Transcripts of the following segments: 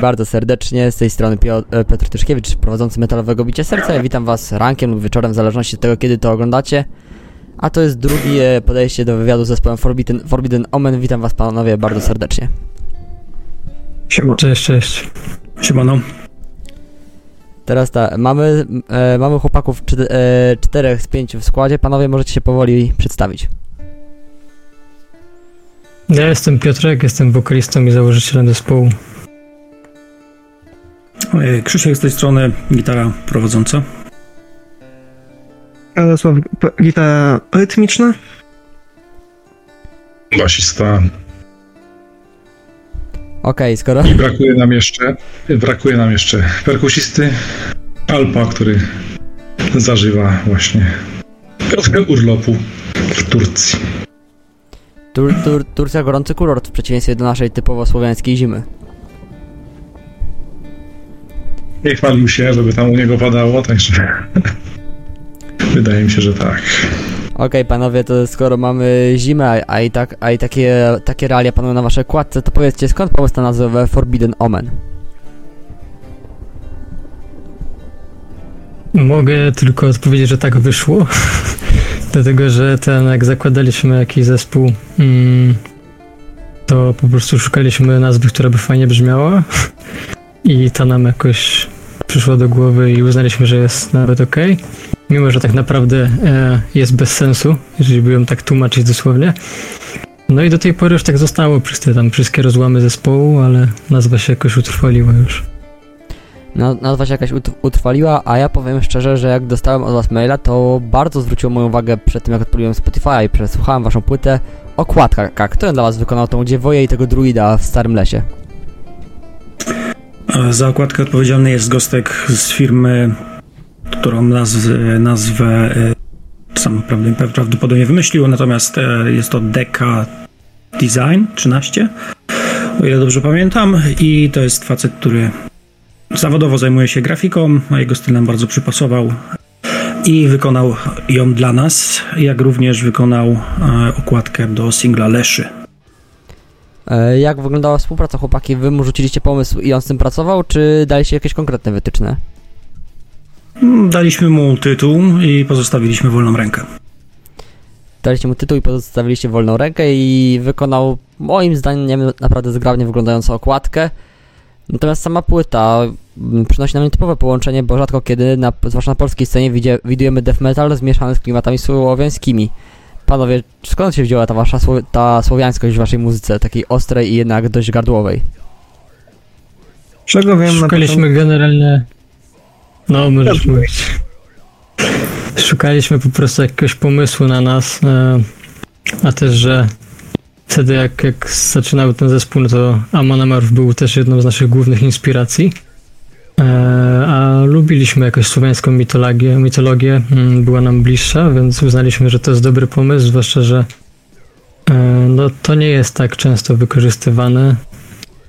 Bardzo serdecznie, z tej strony Pio- Piotr Tyszkiewicz, prowadzący Metalowego Bicie Serca. Ja witam was rankiem lub wieczorem, w zależności od tego, kiedy to oglądacie. A to jest drugie podejście do wywiadu z zespołem Forbidden, Forbidden Omen. Witam was panowie bardzo serdecznie. Siema. Cześć, cześć. Siemano. Teraz tak, mamy, e, mamy chłopaków czty, e, czterech z pięciu w składzie. Panowie, możecie się powoli przedstawić. Ja jestem Piotrek, jestem wokalistą i założycielem zespołu. E, Krzysiek z tej strony, gitara prowadząca. Radosław, gitara rytmiczna. basista. Okej, skoro... I brakuje nam jeszcze, brakuje nam jeszcze perkusisty Alpa, który zażywa właśnie trochę urlopu w Turcji. Tur, tur, Turcja gorący kurort w przeciwieństwie do naszej typowo słowiańskiej zimy. Nie chwalił się, żeby tam u niego padało, także wydaje mi się, że tak. Okej, panowie, to skoro mamy zimę, a, a i, tak, a i takie, takie realia panują na waszej kładce, to powiedzcie, skąd pomysł na nazwę Forbidden Omen? Mogę tylko odpowiedzieć, że tak wyszło. Dlatego, że ten, jak zakładaliśmy jakiś zespół, mm, to po prostu szukaliśmy nazwy, która by fajnie brzmiała. I ta nam jakoś przyszła do głowy i uznaliśmy, że jest nawet ok. Mimo, że tak naprawdę e, jest bez sensu, jeżeli by ją tak tłumaczyć dosłownie. No i do tej pory już tak zostało przez te tam wszystkie rozłamy zespołu, ale nazwa się jakoś utrwaliła już. Na- Nazwa się jakaś ut- utrwaliła, a ja powiem szczerze, że jak dostałem od was maila, to bardzo zwróciło moją uwagę przed tym, jak odpaliłem Spotify i przesłuchałem waszą płytę, okładka. Kto dla was wykonał tą dziewoję i tego druida w Starym Lesie? Za okładkę odpowiedzialny jest Gostek z firmy, którą nazw, nazwę e, sam prawd- prawdopodobnie wymyślił, natomiast e, jest to Deka Design 13, o ile dobrze pamiętam. I to jest facet, który zawodowo zajmuje się grafiką, a jego styl nam bardzo przypasował. I wykonał ją dla nas, jak również wykonał e, okładkę do singla Leszy. E, Jak wyglądała współpraca chłopaki? Wy mu rzuciliście pomysł i on z tym pracował, czy daliście jakieś konkretne wytyczne? Mm, Daliśmy mu tytuł i pozostawiliśmy wolną rękę. Daliście mu tytuł i pozostawiliście wolną rękę i wykonał moim zdaniem naprawdę zgrabnie wyglądającą okładkę. Natomiast sama płyta mm, przynosi nam nietypowe połączenie, bo rzadko kiedy, na, zwłaszcza na polskiej scenie, widzie, widujemy death metal zmieszany z klimatami słowiańskimi. Panowie, skąd się wzięła ta wasza ta słowiańskość w waszej muzyce, takiej ostrej i jednak dość gardłowej? Czego wiem na Szukaliśmy generalnie. No, możesz mówić. Szukaliśmy po prostu jakiegoś pomysłu na nas, e, a też, że wtedy jak, jak zaczynał ten zespół, no to Amon Amarth był też jedną z naszych głównych inspiracji. E, A lubiliśmy jakoś słowiańską mitologię, mitologię mm, była nam bliższa, więc uznaliśmy, że to jest dobry pomysł, zwłaszcza, że e, no, to nie jest tak często wykorzystywane.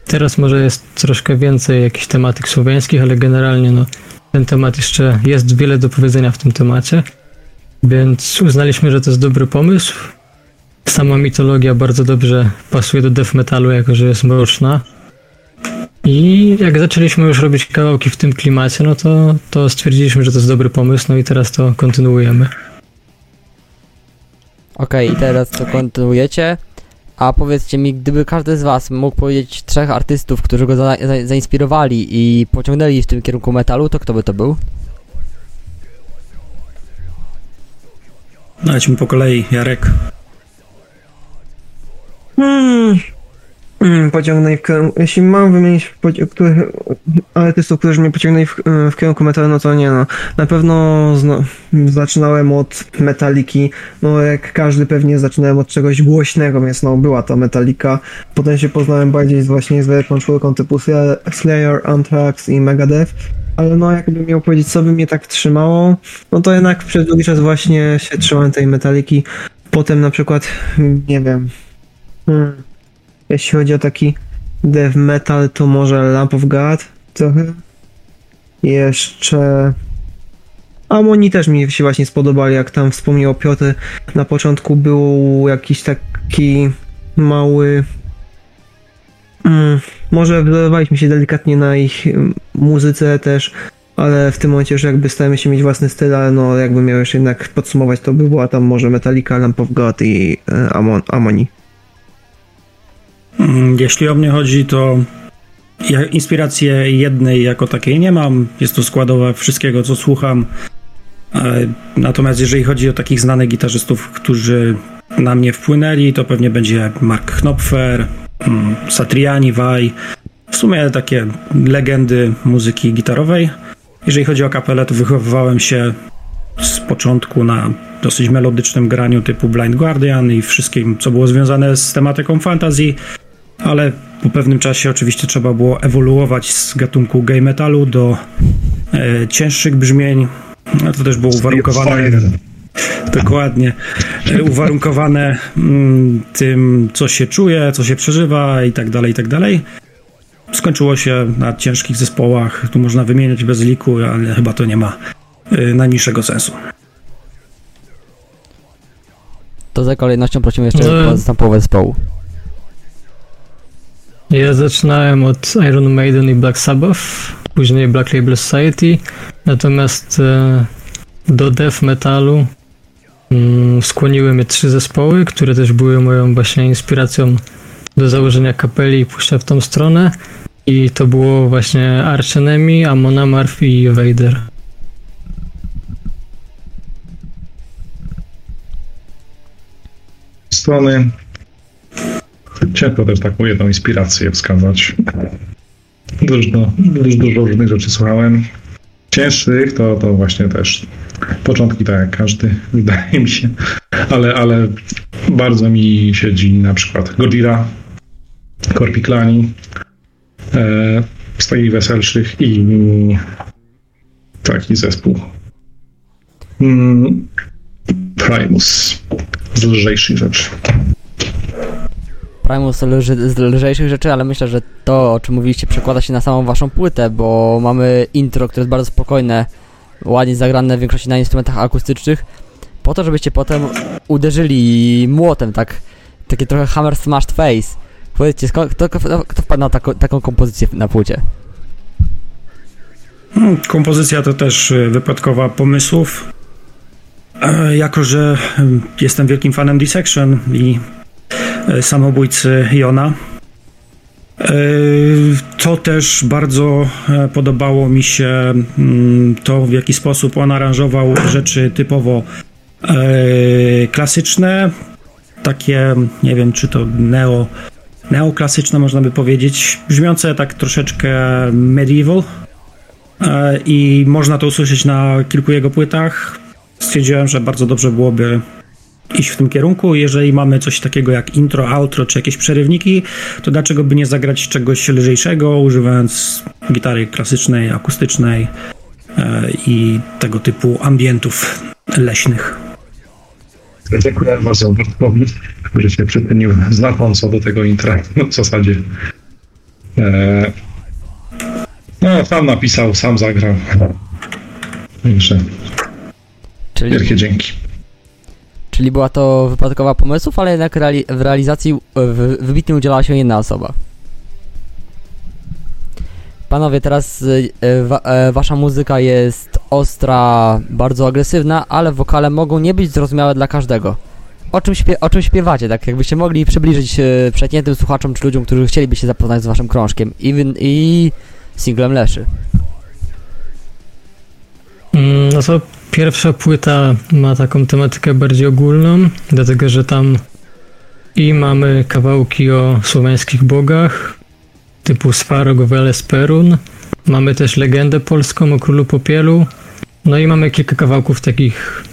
Teraz może jest troszkę więcej jakichś tematyk słowiańskich, ale generalnie no, ten temat jeszcze jest wiele do powiedzenia w tym temacie, więc uznaliśmy, że to jest dobry pomysł. Sama mitologia bardzo dobrze pasuje do death metalu, jako że jest mroczna. I jak zaczęliśmy już robić kawałki w tym klimacie, no to, to stwierdziliśmy, że to jest dobry pomysł, no i teraz to kontynuujemy. Okej, i teraz to kontynuujecie. A powiedzcie mi, gdyby każdy z was mógł powiedzieć trzech artystów, którzy go za, za, zainspirowali i pociągnęli w tym kierunku metalu, to kto by to był? Lećmy po kolei, Jarek. Hmm. Hmm, pociągnęli w kierunku. Jeśli mam wymienić których, artystów, którzy mnie pociągnęli w, w kierunku metalu, no to nie no. Na pewno zno, zaczynałem od Metaliki. No jak każdy pewnie zaczynałem od czegoś głośnego, więc no była to Metallica. Potem się poznałem bardziej właśnie z wielką czwórką typu Slayer, Anthrax i Megadeth. Ale no jakbym miał powiedzieć, co by mnie tak trzymało, no to jednak przez długi czas właśnie się trzymałem tej Metaliki. Potem na przykład, nie wiem, hmm, jeśli chodzi o taki death metal, to może Lamp of God trochę. Jeszcze... Amoni też mi się właśnie spodobali, jak tam wspomniał Piotr. Na początku był jakiś taki mały... Mm, może wzorowaliśmy się delikatnie na ich mm, muzyce też, ale w tym momencie już jakby staramy się mieć własny styl, ale no jakby miał jeszcze jednak podsumować, to by była tam może Metallica, Lamp of God i e, Amon, Amoni. Mm, Jeśli o mnie chodzi, to ja inspiracji jednej jako takiej nie mam. Jest to składowa wszystkiego, co słucham. E, Natomiast jeżeli chodzi o takich znanych gitarzystów, którzy na mnie wpłynęli, to pewnie będzie Mark Knopfer, mm, Satriani, Vai. W sumie takie legendy muzyki gitarowej. Jeżeli chodzi o kapelę, to wychowywałem się z początku na dosyć melodycznym graniu typu Blind Guardian i wszystkim, co było związane z tematyką fantasy, ale po pewnym czasie oczywiście trzeba było ewoluować z gatunku gay metalu do e, cięższych brzmień. No, to też było uwarunkowane. Dokładnie. E, Uwarunkowane mm, tym, co się czuje, co się przeżywa i tak dalej, i tak dalej. Skończyło się na ciężkich zespołach. Tu można wymieniać bez liku, ale chyba to nie ma e, najmniejszego sensu. To za kolejnością prosimy jeszcze No. o zastępowe zespołu. Ja zaczynałem od Iron Maiden i Black Sabbath, później Black Label Society, natomiast e, do death metalu mm, skłoniły mnie trzy zespoły, które też były moją właśnie inspiracją do założenia kapeli i pójścia w tą stronę. I to było właśnie Arch Enemy, Amon Amarth i Vader. strony ciężko też taką jedną inspirację wskazać. Dużo, dużo, dużo różnych rzeczy słuchałem. Cięższych to, to właśnie też początki tak jak każdy, wydaje mi się, ale, ale bardzo mi siedzi na przykład Godzilla, Korpiklani, e, z weselszych i taki zespół. Mm, Primus z lżejszych rzeczy. Primus lży, z lżejszych rzeczy, ale myślę, że to, o czym mówiliście, przekłada się na samą waszą płytę, bo mamy intro, które jest bardzo spokojne, ładnie zagrane w większości na instrumentach akustycznych, po to, żebyście potem uderzyli młotem, tak, takie trochę hammer smashed face. Powiedzcie, skąd, kto, kto, wpadł na taką, taką kompozycję na płycie? Mm, Kompozycja to też y, wypadkowa pomysłów. E, Jako, że mm, jestem wielkim fanem Dissection i samobójcy Jona, e, to też bardzo e, podobało mi się mm, to, w jaki sposób on aranżował rzeczy typowo e, klasyczne, takie, nie wiem, czy to neo, neoklasyczne można by powiedzieć, brzmiące tak troszeczkę medieval, E, i można to usłyszeć na kilku jego płytach. Stwierdziłem, że bardzo dobrze byłoby iść w tym kierunku. Jeżeli mamy coś takiego jak intro, outro czy jakieś przerywniki, to dlaczego by nie zagrać czegoś lżejszego, używając gitary klasycznej, akustycznej e, i tego typu ambientów leśnych. Dziękuję bardzo Bartkowi, który się przyczynił znacząco do tego intra w zasadzie. E, no, sam napisał, sam zagrał. Także Czyli, wielkie dzięki. Czyli była to wypadkowa pomysłów, ale jednak reali w realizacji e, w, wybitnie udzielała się jedna osoba. Panowie, teraz e, wa, e, wasza muzyka jest ostra, bardzo agresywna, ale wokale mogą nie być zrozumiałe dla każdego. O czym, o czym śpiewacie, tak jakbyście mogli przybliżyć e, przeciętnym słuchaczom czy ludziom, którzy chcieliby się zapoznać z waszym krążkiem i, i singlem Leszy. Mm, No to pierwsza płyta ma taką tematykę bardziej ogólną, dlatego że tam i mamy kawałki o słowiańskich bogach, typu Swarog, Weles, Perun. Mamy też legendę polską o królu Popielu. No i mamy kilka kawałków takich,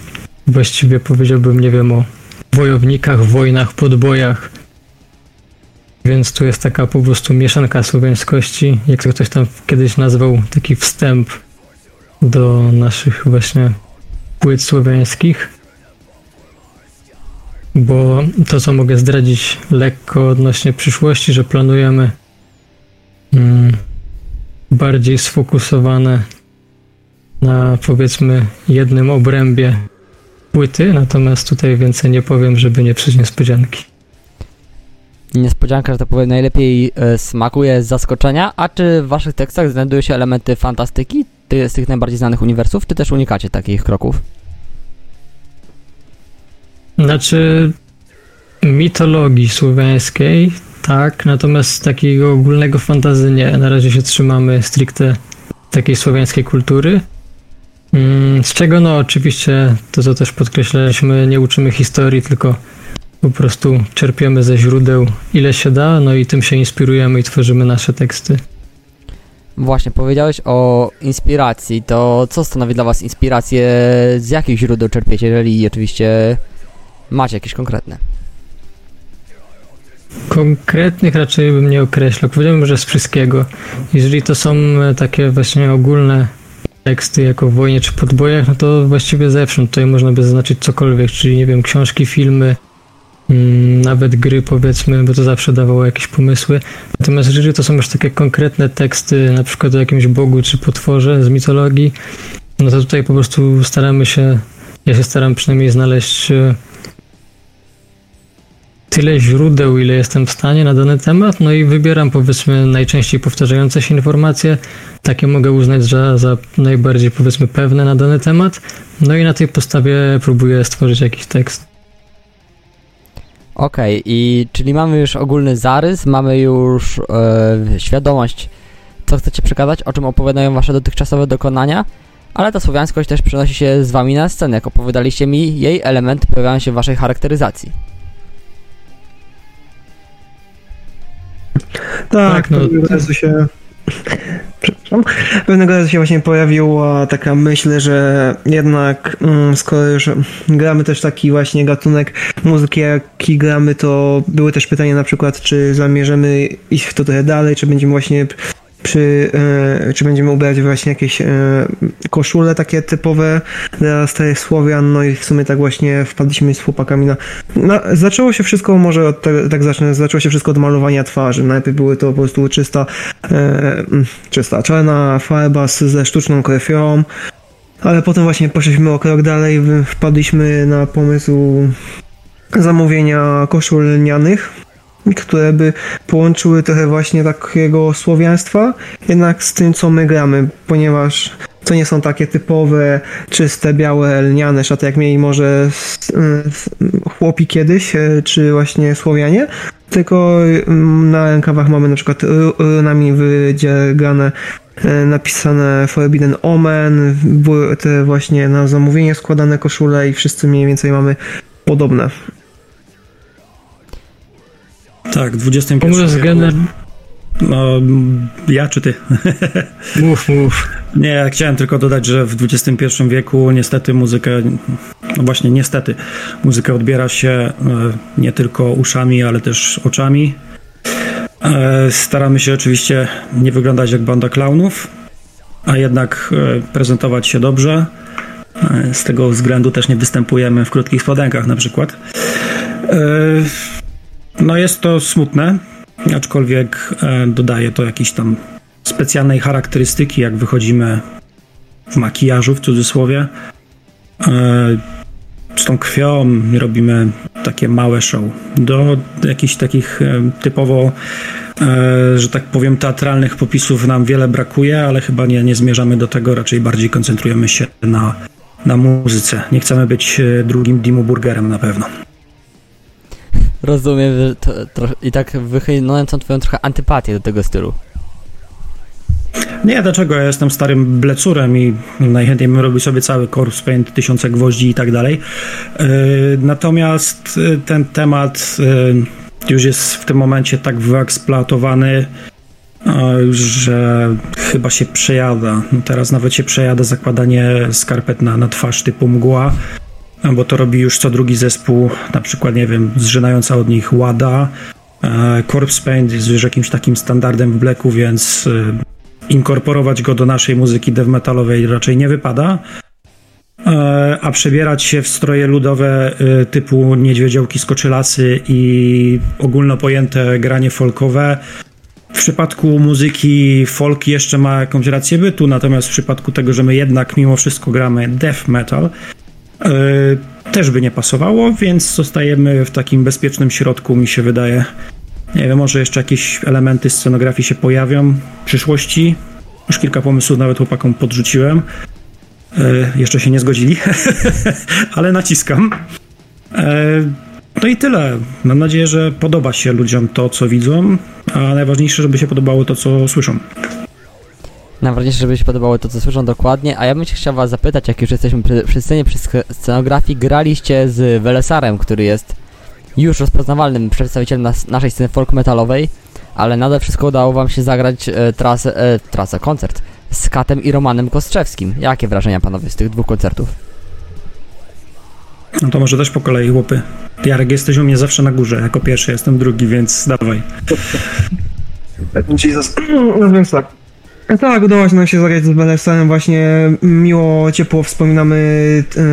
właściwie powiedziałbym, nie wiem, o wojownikach, wojnach, podbojach. Więc tu jest taka po prostu mieszanka słowiańskości, jak to ktoś tam kiedyś nazwał, taki wstęp do naszych właśnie płyt słowiańskich. Bo to, co mogę zdradzić lekko odnośnie przyszłości, że planujemy mm, bardziej sfokusowane na powiedzmy jednym obrębie płyty, natomiast tutaj więcej nie powiem, żeby nie psuć niespodzianki. niespodzianka, że tak powiem, najlepiej e, smakuje z zaskoczenia, a czy w waszych tekstach znajdują się elementy fantastyki ty, z tych najbardziej znanych uniwersów, czy też unikacie takich kroków? Znaczy mitologii słowiańskiej, tak, natomiast takiego ogólnego fantazy nie. Na razie się trzymamy stricte takiej słowiańskiej kultury. Mm, z czego no oczywiście to co też podkreślaliśmy, nie uczymy historii, tylko po prostu czerpiemy ze źródeł ile się da, no i tym się inspirujemy i tworzymy nasze teksty. Właśnie, powiedziałeś o inspiracji. To co stanowi dla Was inspirację? Z jakich źródeł czerpiecie, jeżeli oczywiście macie jakieś konkretne? Konkretnych raczej bym nie określał. Powiedziałbym, że z wszystkiego. Jeżeli to są e, takie właśnie ogólne teksty, jako wojnie czy podbojach, no to właściwie zewsząd. Tutaj można by zaznaczyć cokolwiek, czyli nie wiem, książki, filmy, nawet gry powiedzmy, bo to zawsze dawało jakieś pomysły. Natomiast jeżeli to są już takie konkretne teksty, na przykład o jakimś bogu czy potworze z mitologii, no to tutaj po prostu staramy się, ja się staram przynajmniej znaleźć e, tyle źródeł, ile jestem w stanie na dany temat, no i wybieram powiedzmy najczęściej powtarzające się informacje, takie mogę uznać za, za najbardziej powiedzmy pewne na dany temat, no i na tej podstawie próbuję stworzyć jakiś tekst. Okej, i czyli mamy już ogólny zarys, mamy już e, świadomość, co chcecie przekazać, o czym opowiadają wasze dotychczasowe dokonania, ale ta słowiańskość też przenosi się z wami na scenę. Jak opowiadaliście mi, jej elementy pojawiają się w waszej charakteryzacji. Tak, Tak, no, to- razu się. Przepraszam. Pewnego razu się właśnie pojawiła taka myśl, że jednak mm, skoro już gramy też taki właśnie gatunek muzyki, jaki gramy, to były też pytania na przykład, czy zamierzymy iść w to trochę dalej, czy będziemy właśnie przy, e, czy będziemy ubierać właśnie jakieś e, koszule takie typowe dla starych Słowian, no i w sumie tak właśnie wpadliśmy z chłopakami na... zaczęło się wszystko, może od tak zacznę, zaczęło się wszystko od malowania twarzy. Najpierw były to po prostu czysta, e, mm, czysta czarna farba z, ze sztuczną krwią, ale potem właśnie poszliśmy o krok dalej, wpadliśmy na pomysł zamówienia koszul lnianych, które by połączyły trochę właśnie takiego słowiaństwa, jednak z tym, co my gramy, ponieważ to nie są takie typowe, czyste, białe, lniane szaty, jak mieli może chłopi kiedyś, e, czy właśnie Słowianie, tylko mm, na rękawach mamy na przykład ru- runami wydziergane e, napisane Forbidden Omen, te właśnie na zamówienie składane koszule i wszyscy mniej więcej mamy podobne. Tak, w XXI Pomysł wieku. gener... No, ja czy ty? Mów, mów. Nie, ja chciałem tylko dodać, że w XXI wieku niestety muzykę, no właśnie niestety, muzykę odbiera się e, nie tylko uszami, ale też oczami. E, Staramy się oczywiście nie wyglądać jak banda klaunów, a jednak e, prezentować się dobrze. Z tego względu też nie występujemy w krótkich spodenkach na przykład. No jest to smutne, aczkolwiek e, dodaje to jakiś tam specjalnej charakterystyki, jak wychodzimy w makijażu, w cudzysłowie. E, Z tą krwią robimy takie małe show. Do jakichś takich e, typowo, że tak powiem, teatralnych popisów nam wiele brakuje, ale chyba nie, nie zmierzamy do tego, raczej bardziej koncentrujemy się na, na muzyce. Nie chcemy być drugim Dimu Burgerem na pewno. Rozumiem, że to, tro- i tak wychylnąłem tą twoją trochę antypatię do tego stylu. Nie, dlaczego? Ja jestem starym blecurem i najchętniej bym robił sobie cały corpse paint, tysiące gwoździ i tak dalej. Yy, Natomiast yy, ten temat yy, już jest w tym momencie tak wyeksploatowany, że chyba się przejada. No Teraz nawet się przejada zakładanie skarpet na, na twarz typu mgła, bo to robi już co drugi zespół, na przykład, nie wiem, zżynająca od nich Łada. E, Corpse Paint jest już jakimś takim standardem w Blacku, więc y, inkorporować go do naszej muzyki death metalowej raczej nie wypada. E, A przebierać się w stroje ludowe typu niedźwiedziołki skoczylasy i ogólnopojęte granie folkowe w przypadku muzyki folk jeszcze ma jakąś rację bytu, natomiast w przypadku tego, że my jednak mimo wszystko gramy death metal, też by nie pasowało, więc zostajemy w takim bezpiecznym środku, mi się wydaje. Nie wiem, może jeszcze jakieś elementy scenografii się pojawią w przyszłości. Już kilka pomysłów nawet chłopakom podrzuciłem. E, jeszcze się nie zgodzili, ale naciskam. E, no i tyle. Mam nadzieję, że podoba się ludziom to, co widzą, a najważniejsze, żeby się podobało to, co słyszą. Najważniejsze, żeby się podobało to, co słyszą dokładnie, a ja bym się chciał was zapytać, jak już jesteśmy przy, przy scenie, przy scenografii, graliście z Welesarem, który jest już rozpoznawalnym przedstawicielem nas, naszej sceny folk metalowej, ale nade wszystko udało wam się zagrać e, trasę, e, trasę, koncert z Katem i Romanem Kostrzewskim. Jakie wrażenia panowie z tych dwóch koncertów? No to może też po kolei, chłopy. Jarek, jesteś u mnie zawsze na górze. Jako pierwszy jestem drugi, więc dawaj. Jesus. No więc tak. Tak, udało nam się zagrać z Belesem, właśnie miło, ciepło wspominamy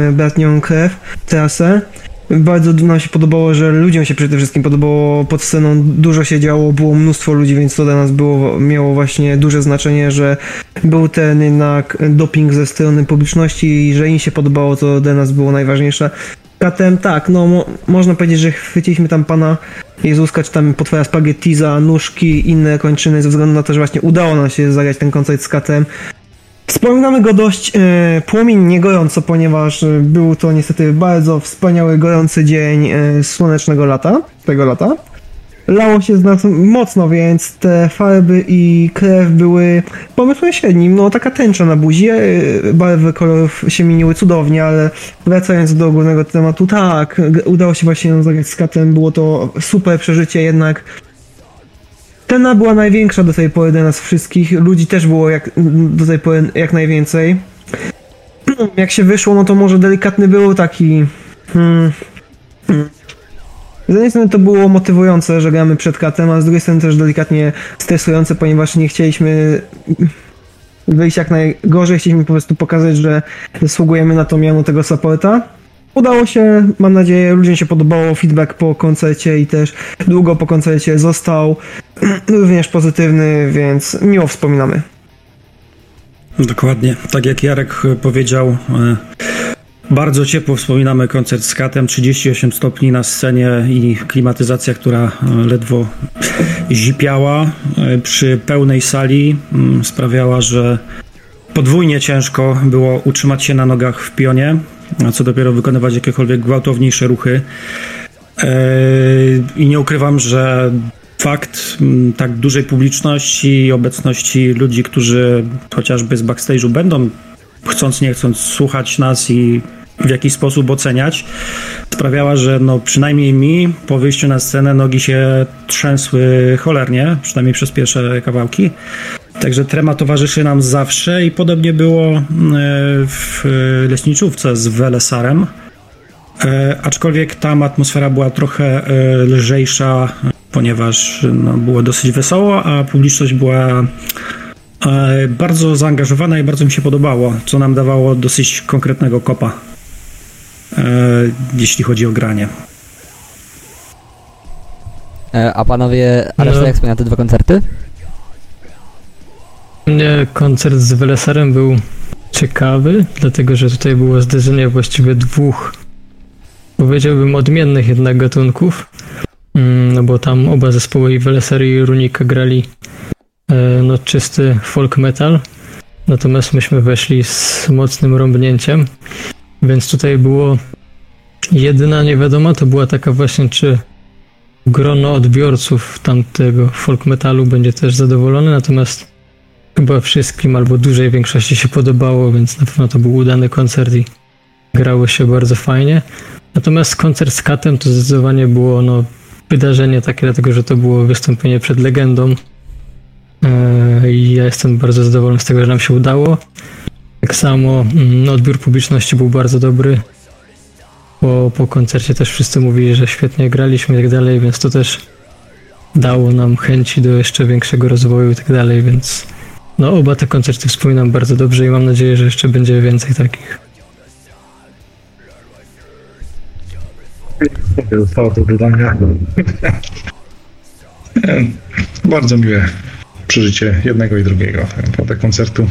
e, bratnią krew, trasę. Bardzo nam się podobało, że ludziom się przede wszystkim podobało pod sceną, dużo się działo, było mnóstwo ludzi, więc to dla nas było, miało właśnie duże znaczenie, że był ten jednak doping ze strony publiczności i że im się podobało, to dla nas było najważniejsze. Katem, tak, no mo można powiedzieć, że chwyciliśmy tam pana Jezuska, czy tam potwora spaghetti za nóżki, inne kończyny, ze względu na to, że właśnie udało nam się zagrać ten koncert z Katem. Wspominamy go dość e, płomiennie gorąco, ponieważ e, był to niestety bardzo wspaniały, gorący dzień e, słonecznego lata, tego lata. Lało się z nas mocno, więc te farby i krew były pomysłem średnim. No, taka tęcza na buzi, e, barwy kolorów się mieniły cudownie, ale wracając do głównego tematu, tak, udało się właśnie zagrać z katem, było to super przeżycie, jednak Cena była największa do tej pory dla nas wszystkich. Ludzi też było jak, do tej pory jak najwięcej. Jak się wyszło, no to może delikatny był taki. Hmm, hmm. Z jednej strony to było motywujące, że gramy przed katem, a z drugiej strony też delikatnie stresujące, ponieważ nie chcieliśmy wyjść jak najgorzej, chcieliśmy po prostu pokazać, że zasługujemy na to miano tego supporta. Udało się, mam nadzieję, ludziom się podobało, feedback po koncercie i też długo po koncercie został również pozytywny, więc miło wspominamy. Dokładnie. Tak jak Jarek powiedział, e, bardzo ciepło wspominamy koncert z Katem. 38 stopni na scenie i klimatyzacja, która e, ledwo zipiała e, przy pełnej sali mm, sprawiała, że podwójnie ciężko było utrzymać się na nogach w pionie, a co dopiero wykonywać jakiekolwiek gwałtowniejsze ruchy. E, I nie ukrywam, że fakt mm, tak dużej publiczności i obecności ludzi, którzy chociażby z backstage'u będą chcąc nie chcąc słuchać nas i w jakiś sposób oceniać, sprawiała, że no przynajmniej mi po wyjściu na scenę nogi się trzęsły cholernie, przynajmniej przez pierwsze kawałki. Także trema towarzyszy nam zawsze i podobnie było e, w leśniczówce z Welesarem. E, aczkolwiek tam atmosfera była trochę e, lżejsza, ponieważ no, było dosyć wesoło, a publiczność była bardzo zaangażowana i bardzo mi się podobało, co nam dawało dosyć konkretnego kopa, e, jeśli chodzi o granie. E, a panowie, a reszta No. jak wspomina te dwa koncerty? mnie koncert z Welesarem był ciekawy, dlatego że tutaj było zderzenie właściwie dwóch, powiedziałbym, odmiennych jednak gatunków. Mm, No bo tam oba zespoły, i Welesar i Runika grali e, no, czysty folk metal, natomiast myśmy weszli z mocnym rąbnięciem, więc tutaj było jedyna niewiadoma, to była taka właśnie, czy grono odbiorców tamtego folk metalu będzie też zadowolone, natomiast chyba wszystkim albo dużej większości się podobało, więc na pewno to był udany koncert i grało się bardzo fajnie. Natomiast koncert z Katem to zdecydowanie było no, wydarzenie takie, dlatego że to było wystąpienie przed legendą. I ja jestem bardzo zadowolony z tego, że nam się udało. Tak samo mm, odbiór publiczności był bardzo dobry. Po, po koncercie też wszyscy mówili, że świetnie graliśmy i tak dalej, więc to też dało nam chęci do jeszcze większego rozwoju i tak dalej, więc no oba te koncerty wspominam bardzo dobrze i mam nadzieję, że jeszcze będzie więcej takich. Zostało dodania. Bardzo miłe przeżycie jednego i drugiego tak naprawdę koncertu.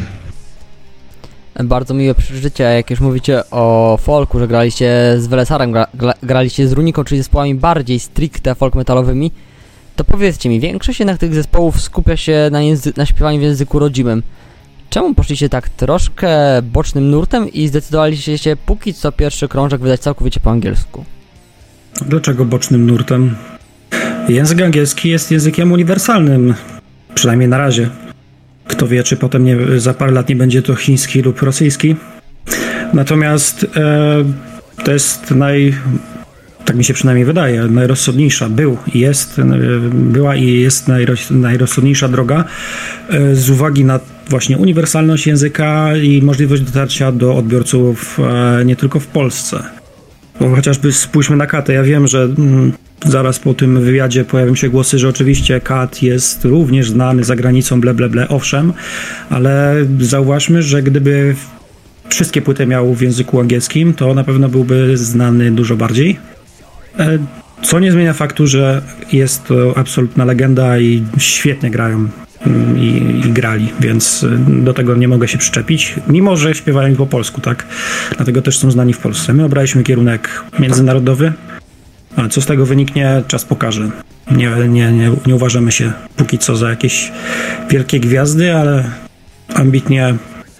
Bardzo miłe przeżycie, jak już mówicie o folku, że graliście z Welesarem, gra, gra, graliście z Runiką, czyli zespołami bardziej stricte folk metalowymi, to powiedzcie mi, większość jednak tych zespołów skupia się na, języ- na śpiewaniu w języku rodzimym. Czemu poszliście tak troszkę bocznym nurtem i zdecydowaliście się póki co pierwszy krążek wydać całkowicie po angielsku? Dlaczego bocznym nurtem? Język angielski jest językiem uniwersalnym, przynajmniej na razie. Kto wie, czy potem nie, za parę lat nie będzie to chiński lub rosyjski. Natomiast e, to jest naj, tak mi się przynajmniej wydaje, najrozsądniejsza był jest, e, była i jest najroz, najrozsądniejsza droga e, z uwagi na właśnie uniwersalność języka i możliwość dotarcia do odbiorców e, nie tylko w Polsce. Bo chociażby spójrzmy na Katę. Ja wiem, że mm, zaraz po tym wywiadzie pojawią się głosy, że oczywiście Kat jest również znany za granicą, ble, ble, ble, owszem, ale zauważmy, że gdyby wszystkie płyty miał w języku angielskim, to na pewno byłby znany dużo bardziej. E, Co nie zmienia faktu, że jest to absolutna legenda i świetnie grają mm, i, i grali, więc y, do tego nie mogę się przyczepić, mimo że śpiewają po polsku, tak? Dlatego też są znani w Polsce. My obraliśmy kierunek międzynarodowy, co z tego wyniknie, czas pokaże. Nie, nie, nie, nie uważamy się póki co za jakieś wielkie gwiazdy, ale ambitnie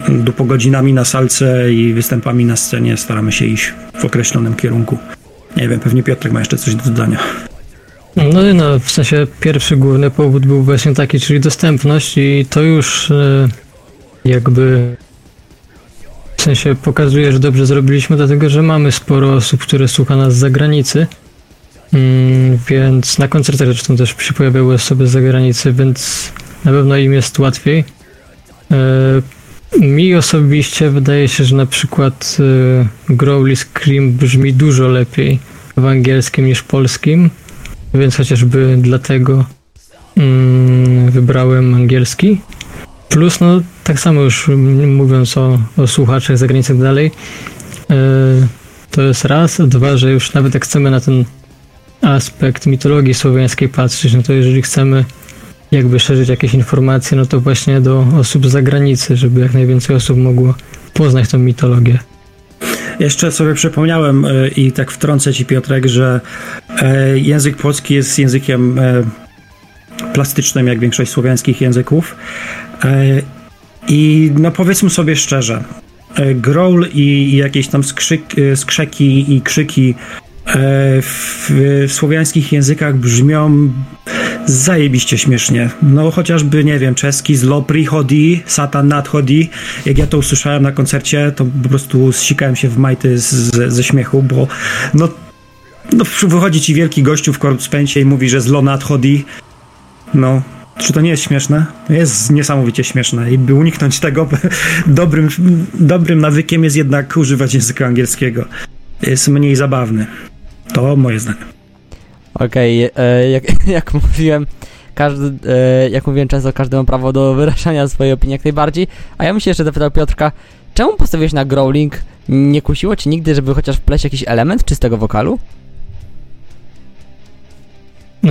dupogodzinami na salce i występami na scenie staramy się iść w określonym kierunku. Nie wiem, pewnie Piotrek ma jeszcze coś do dodania. No, no, w sensie pierwszy główny powód był właśnie taki, czyli dostępność i to już e, jakby w sensie pokazuje, że dobrze zrobiliśmy, dlatego że mamy sporo osób, które słucha nas z zagranicy, mm, więc na koncertach zresztą też się pojawiały osoby z zagranicy, więc na pewno im jest łatwiej. E, mi osobiście wydaje się, że na przykład e, Growly Scream brzmi dużo lepiej w angielskim niż polskim, więc chociażby dlatego mm, wybrałem angielski. Plus, no tak samo już mówiąc o, o słuchaczach za granicą i tak dalej, e, to jest raz, dwa, że już nawet jak chcemy na ten aspekt mitologii słowiańskiej patrzeć, no to jeżeli chcemy jakby szerzyć jakieś informacje, no to właśnie do osób z zagranicy, żeby jak najwięcej osób mogło poznać tą mitologię. Jeszcze sobie przypomniałem e, i tak wtrącę ci Piotrek, że e, język polski jest językiem e, plastycznym, jak większość słowiańskich języków. I no powiedzmy sobie szczerze, growl i, jakieś tam skrzyk, skrzeki i krzyki w, w słowiańskich językach brzmią zajebiście śmiesznie. No chociażby, nie wiem, czeski zlo prichodzi, satan nadchodzi. Jak ja to usłyszałem na koncercie, to po prostu zsikałem się w majty z, z, ze śmiechu, bo no, no wychodzi ci wielki gościu w korpspencie i mówi, że zlo nadchodzi. No, czy to nie jest śmieszne? Jest niesamowicie śmieszne i by uniknąć tego, dobrym, dobrym nawykiem jest jednak używać języka angielskiego. Jest mniej zabawny. To moje zdanie. Okej, e, jak, jak mówiłem, każdy, e, jak mówiłem często, każdy ma prawo do wyrażania swojej opinii jak najbardziej, a ja bym się jeszcze zapytał Piotrka, czemu postawiłeś na growling? Nie kusiło ci nigdy, żeby chociaż wpleść jakiś element czystego wokalu? E,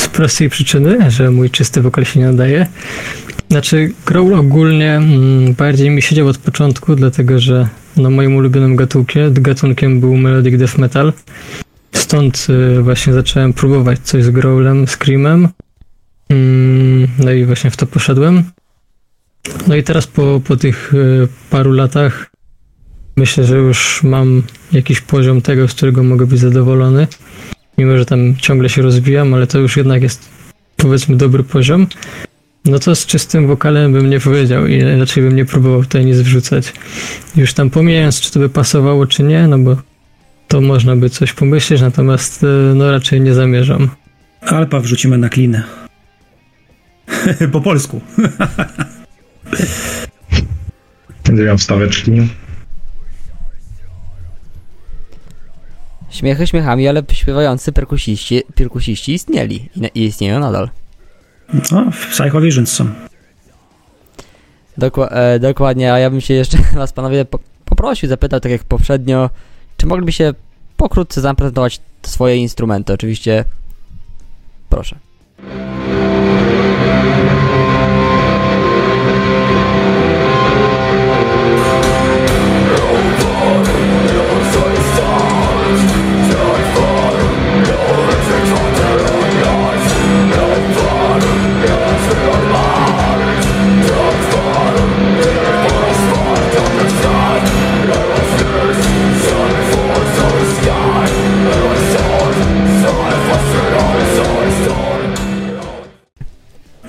z prostej przyczyny, że mój czysty wokal się nie nadaje. Znaczy, growl ogólnie mm, bardziej mi siedział od początku, dlatego że no, moim ulubionym gatunkiem, gatunkiem był melodic death metal. Stąd y, właśnie zacząłem próbować coś z growlem, screamem. Mm, no i właśnie w to poszedłem. No i teraz po, po tych y, paru latach myślę, że już mam jakiś poziom tego, z którego mogę być zadowolony. Mimo, że tam ciągle się rozwijam, ale to już jednak jest powiedzmy dobry poziom. No to z czystym wokalem bym nie powiedział i raczej bym nie próbował tutaj nic wrzucać. Już tam pomijając, czy to by pasowało, czy nie, no bo to można by coś pomyśleć, natomiast y, no raczej nie zamierzam. Alpa wrzucimy na klinę. po polsku. Będę miał wstaweczki. Śmiechy śmiechami, ale śpiewający perkusiści, perkusiści istnieli i, istnieją nadal. No, w Psycho Visions są. Dokła- e, dokładnie, a ja bym się jeszcze was panowie po- poprosił, zapytał tak jak poprzednio, czy moglibyście pokrótce zaprezentować swoje instrumenty? Oczywiście, proszę.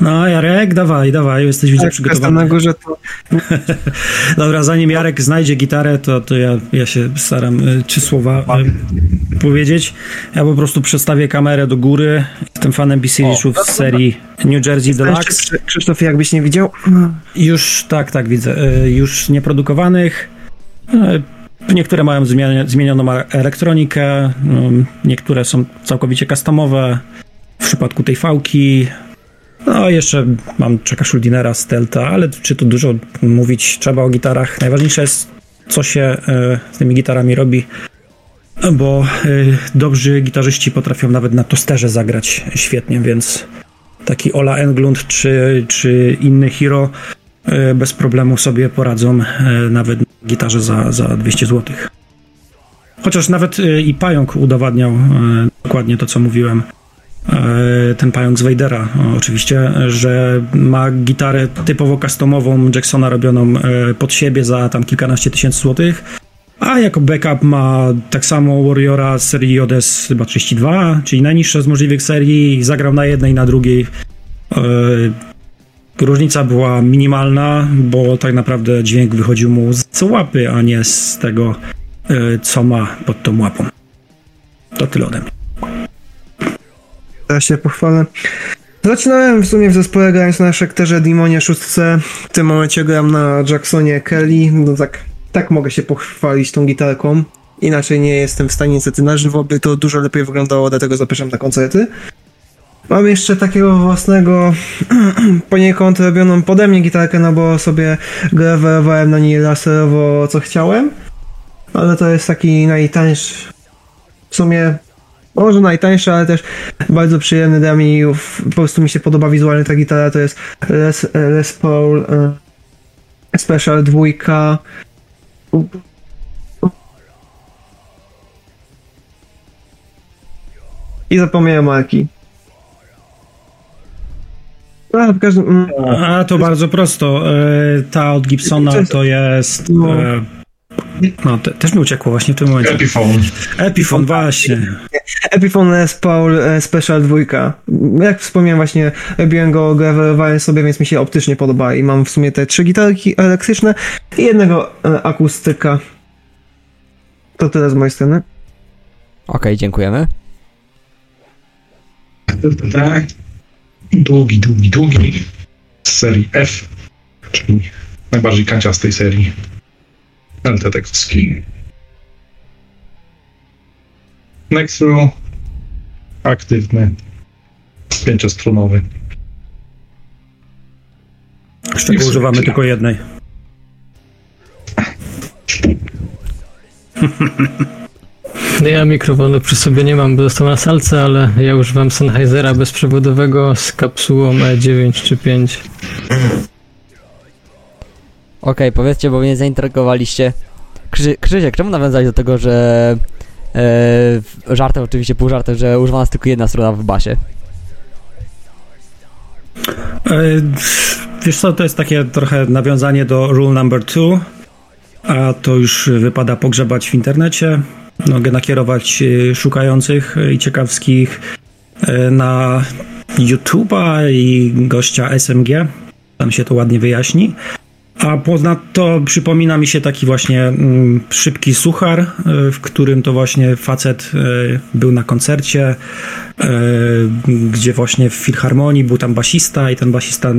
Jarek, dawaj, dawaj, jesteś widzę Tak, jestem na przygotowany. górze, to Dobra, zanim Jarek znajdzie gitarę, to, to ja, ja się staram y, trzy słowa y, powiedzieć. Ja po prostu przestawię kamerę do góry. Jestem fanem BC-Richów z serii New Jersey Deluxe. Krzysztof- Krzysztof, jakbyś nie widział, Już, tak, tak, widzę. Y, Już nieprodukowanych. Y, Niektóre mają zmieni- zmienioną elektronikę, y, niektóre są całkowicie customowe. W przypadku tej fałki. No, jeszcze mam czeka Schuldinera z Delta, ale czy tu dużo mówić trzeba o gitarach? Najważniejsze jest, co się y, z tymi gitarami robi, bo y, dobrzy gitarzyści potrafią nawet na tosterze zagrać świetnie, więc taki Ola Englund czy, czy inny Hero e, bez problemu sobie poradzą e, nawet na gitarze za, za 200 zł. Chociaż nawet e, i Pająk udowadniał e, dokładnie to, co mówiłem. E, Ten pająk z Vadera, oczywiście, że ma gitarę typowo customową Jacksona robioną e, pod siebie za tam kilkanaście tysięcy złotych, a jako backup ma tak samo Warriora z serii JS chyba 32, czyli najniższa z możliwych serii zagrał na jednej, na drugiej. E, Różnica była minimalna, bo tak naprawdę dźwięk wychodził mu z łapy, a nie z tego, co ma pod tą łapą. To tyle ode mnie. Teraz się pochwalę. Zaczynałem w sumie w zespole grając na Szekterze Demonie 6. W tym momencie gram na Jacksonie Kelly. No tak, tak mogę się pochwalić tą gitarką. Inaczej nie jestem w stanie niestety na żywo, by to dużo lepiej wyglądało, dlatego zapraszam na koncerty. Mam jeszcze takiego własnego, poniekąd robioną pode mnie gitarkę, no bo sobie grawerowałem na niej laserowo co chciałem. Ale to jest taki najtańszy, w sumie może najtańszy, ale też bardzo przyjemny dla mnie po prostu mi się podoba wizualnie ta gitara, to jest Les, Les Paul e, Special 2 i zapomniałem marki. A, każdym... A to bardzo prosto. E, Ta od Gibsona to jest. No. No, te, też mi uciekło właśnie w tym momencie. Epiphone. Epiphone, właśnie. Epiphone Les Paul e, Special 2. Jak wspomniałem właśnie, robiłem go, grawerowałem sobie, więc mi się optycznie podoba i mam w sumie te trzy gitarki elektryczne i jednego e, akustyka. To tyle z mojej strony. Okej, dziękujemy. Tak. Długi, długi, długi. Z serii F, czyli najbardziej kanciastej serii LT-tekowskiej. Nextru aktywny, pięciostrunowy. Z czego używamy tylko jednej. No Ja mikrofonu przy sobie nie mam, bo został na salce, ale ja używam Sennheisera bezprzewodowego z kapsułą E9 czy 5. Okej, powiedzcie, bo mnie zainteresowaliście. Krzy, Krzysiek, czemu nawiązałeś do tego, że e, żartem, oczywiście pół żartem, że używana jest tylko jedna strona w basie? E, Wiesz co, to jest takie trochę nawiązanie do rule number two, a to już wypada pogrzebać w internecie, mogę nakierować e, szukających i ciekawskich na YouTube'a i gościa SMG, tam się to ładnie wyjaśni. A ponadto przypomina mi się taki właśnie mm, szybki suchar, e, w którym to właśnie facet e, był na koncercie, e, gdzie właśnie w filharmonii był tam basista i ten basista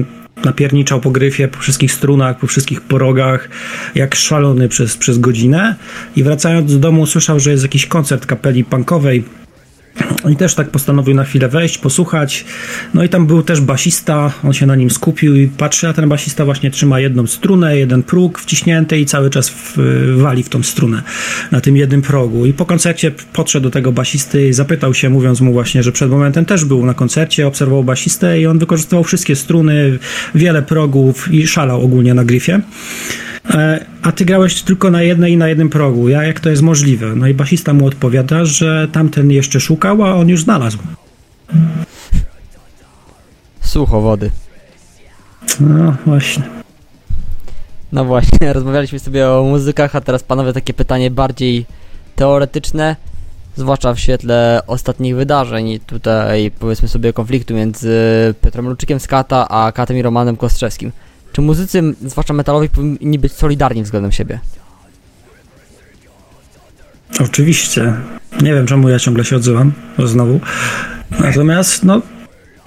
napierniczał po gryfie, po wszystkich strunach, po wszystkich porogach, jak szalony przez, przez godzinę. I wracając do domu usłyszał, że jest jakiś koncert kapeli punkowej i też tak postanowił na chwilę wejść, posłuchać. No i tam był też basista, on się na nim skupił i patrzy, a ten basista właśnie trzyma jedną strunę, jeden próg wciśnięty i cały czas w, wali w tą strunę na tym jednym progu. I po koncercie podszedł do tego basisty i zapytał się, mówiąc mu właśnie, że przed momentem też był na koncercie, obserwował basistę i on wykorzystywał wszystkie struny, wiele progów i szalał ogólnie na gryfie. E, A ty grałeś tylko na jednej i na jednym progu. Ja, jak to jest możliwe? No i basista mu odpowiada, że tamten jeszcze szukał, a on już znalazł. Sucho wody. No właśnie. No właśnie, rozmawialiśmy sobie o muzykach, a teraz panowie takie pytanie bardziej teoretyczne. zwłaszcza w świetle ostatnich wydarzeń, tutaj powiedzmy sobie konfliktu między Piotrem Luczykiem z Kata, a Katem i Romanem Kostrzewskim. Czy muzycy, zwłaszcza metalowi, powinni być solidarni względem siebie? Oczywiście. Nie wiem, czemu ja ciągle się odzywam, znowu. Natomiast, no,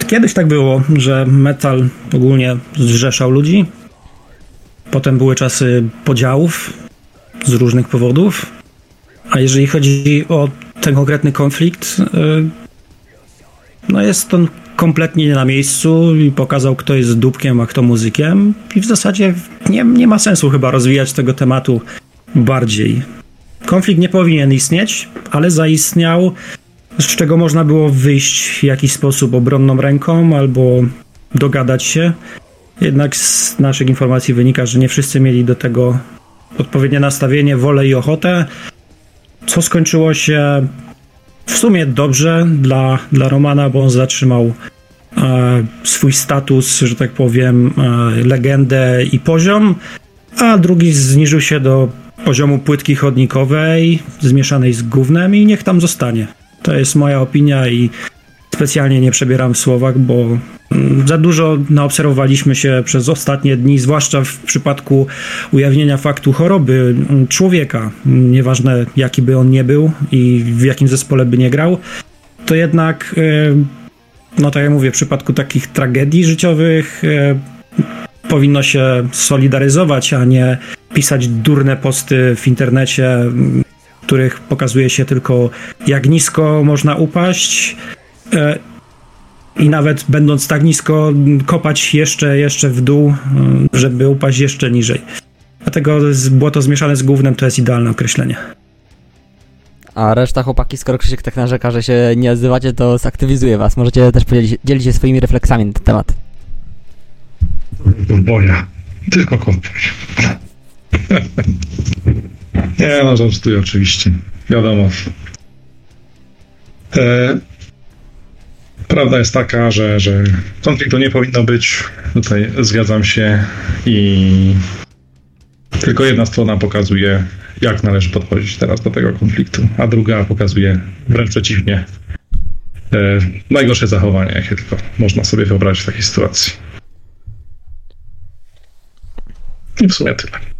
kiedyś tak było, że metal ogólnie zrzeszał ludzi. Potem były czasy podziałów z różnych powodów. A jeżeli chodzi o ten konkretny konflikt, y, no jest on kompletnie nie na miejscu i pokazał, kto jest dupkiem, a kto muzykiem. I w zasadzie nie, nie ma sensu chyba rozwijać tego tematu bardziej. Konflikt nie powinien istnieć, ale zaistniał, z czego można było wyjść w jakiś sposób obronną ręką albo dogadać się. Jednak z naszych informacji wynika, że nie wszyscy mieli do tego odpowiednie nastawienie, wolę i ochotę, co skończyło się w sumie dobrze dla, dla Romana, bo on zatrzymał e, swój status, że tak powiem, e, legendę i poziom, a drugi zniżył się do poziomu płytki chodnikowej zmieszanej z gównem i niech tam zostanie. To jest moja opinia i specjalnie nie przebieram w słowach, bo mm, za dużo naobserwowaliśmy się przez ostatnie dni, zwłaszcza w przypadku ujawnienia faktu choroby mm, człowieka, nieważne jaki by on nie był i w jakim zespole by nie grał, to jednak, e, no tak jak mówię, w przypadku takich tragedii życiowych e, powinno się solidaryzować, a nie pisać durne posty w internecie, w których pokazuje się tylko jak nisko można upaść i nawet będąc tak nisko kopać jeszcze, jeszcze w dół, e, żeby upaść jeszcze niżej. Dlatego było to zmieszane z głównym, to jest idealne określenie. A reszta chłopaki, skoro Krzysiek tak narzeka, że się nie odzywacie, to zaktywizuje was. Możecie też podzielić dzielić się swoimi refleksami na ten temat. Boja. Tylko kopuj. Nie no, żartuję oczywiście. Wiadomo. E, prawda jest taka, że, że konfliktu nie powinno być. Tutaj zgadzam się i tylko jedna strona pokazuje, jak należy podchodzić teraz do tego konfliktu, a druga pokazuje wręcz przeciwnie. E, najgorsze zachowanie, jakie tylko można sobie wyobrazić w takiej sytuacji. I w sumie tyle.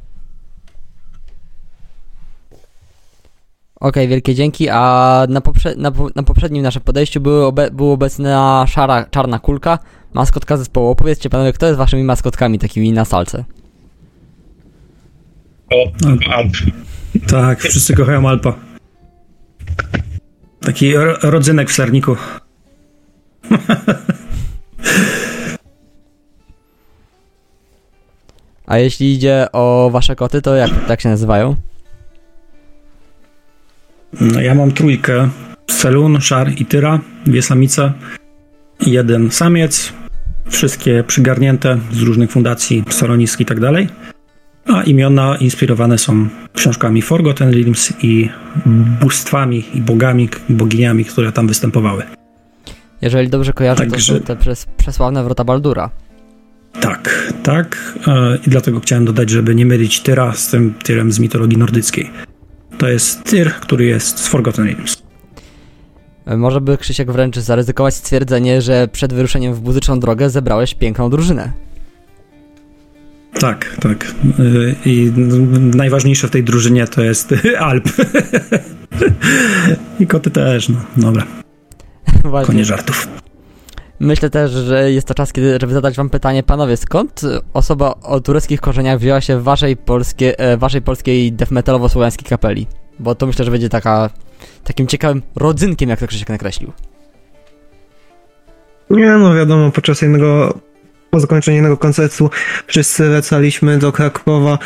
Okej, wielkie dzięki. A na, poprze- na, po- na poprzednim naszym podejściu były obe- była obecna szara, czarna kulka, maskotka zespołu. Opowiedzcie panowie, kto jest waszymi maskotkami takimi na salce? O, Alp. Tak, wszyscy kochają Alpa. Taki ro- rodzynek w serniku. A jeśli idzie o wasze koty, to jak tak się nazywają? No, ja mam trójkę. Selun, Szar i Tyra, dwie samice, jeden samiec, wszystkie przygarnięte z różnych fundacji, schronisk i tak dalej. A imiona inspirowane są książkami Forgotten Realms i bóstwami i bogami, boginiami, które tam występowały. Jeżeli dobrze kojarzę, Także- to są te przesławne wrota Baldura. Tak, tak. e, I dlatego chciałem dodać, żeby nie mylić Tyra z tym Tyrem z mitologii nordyckiej. To jest Tyr, który jest z Forgotten Realms. Może by Krzysiek wręcz zaryzykować stwierdzenie, że przed wyruszeniem w muzyczną drogę zebrałeś piękną drużynę. Tak, tak. Y, I najważniejsze w tej drużynie to jest Alp. I koty też, no dobra, Właśnie. koniec żartów. Myślę też, że jest to czas, kiedy, żeby zadać wam pytanie, panowie, skąd osoba o tureckich korzeniach wzięła się w waszej, polskie, e, waszej polskiej death metalowo-słowiańskiej kapeli? Bo to myślę, że będzie taka, takim ciekawym rodzynkiem, jak to Krzysiek nakreślił. Nie no, wiadomo, podczas jednego, po zakończeniu jednego koncertu wszyscy wracaliśmy do Krakowa,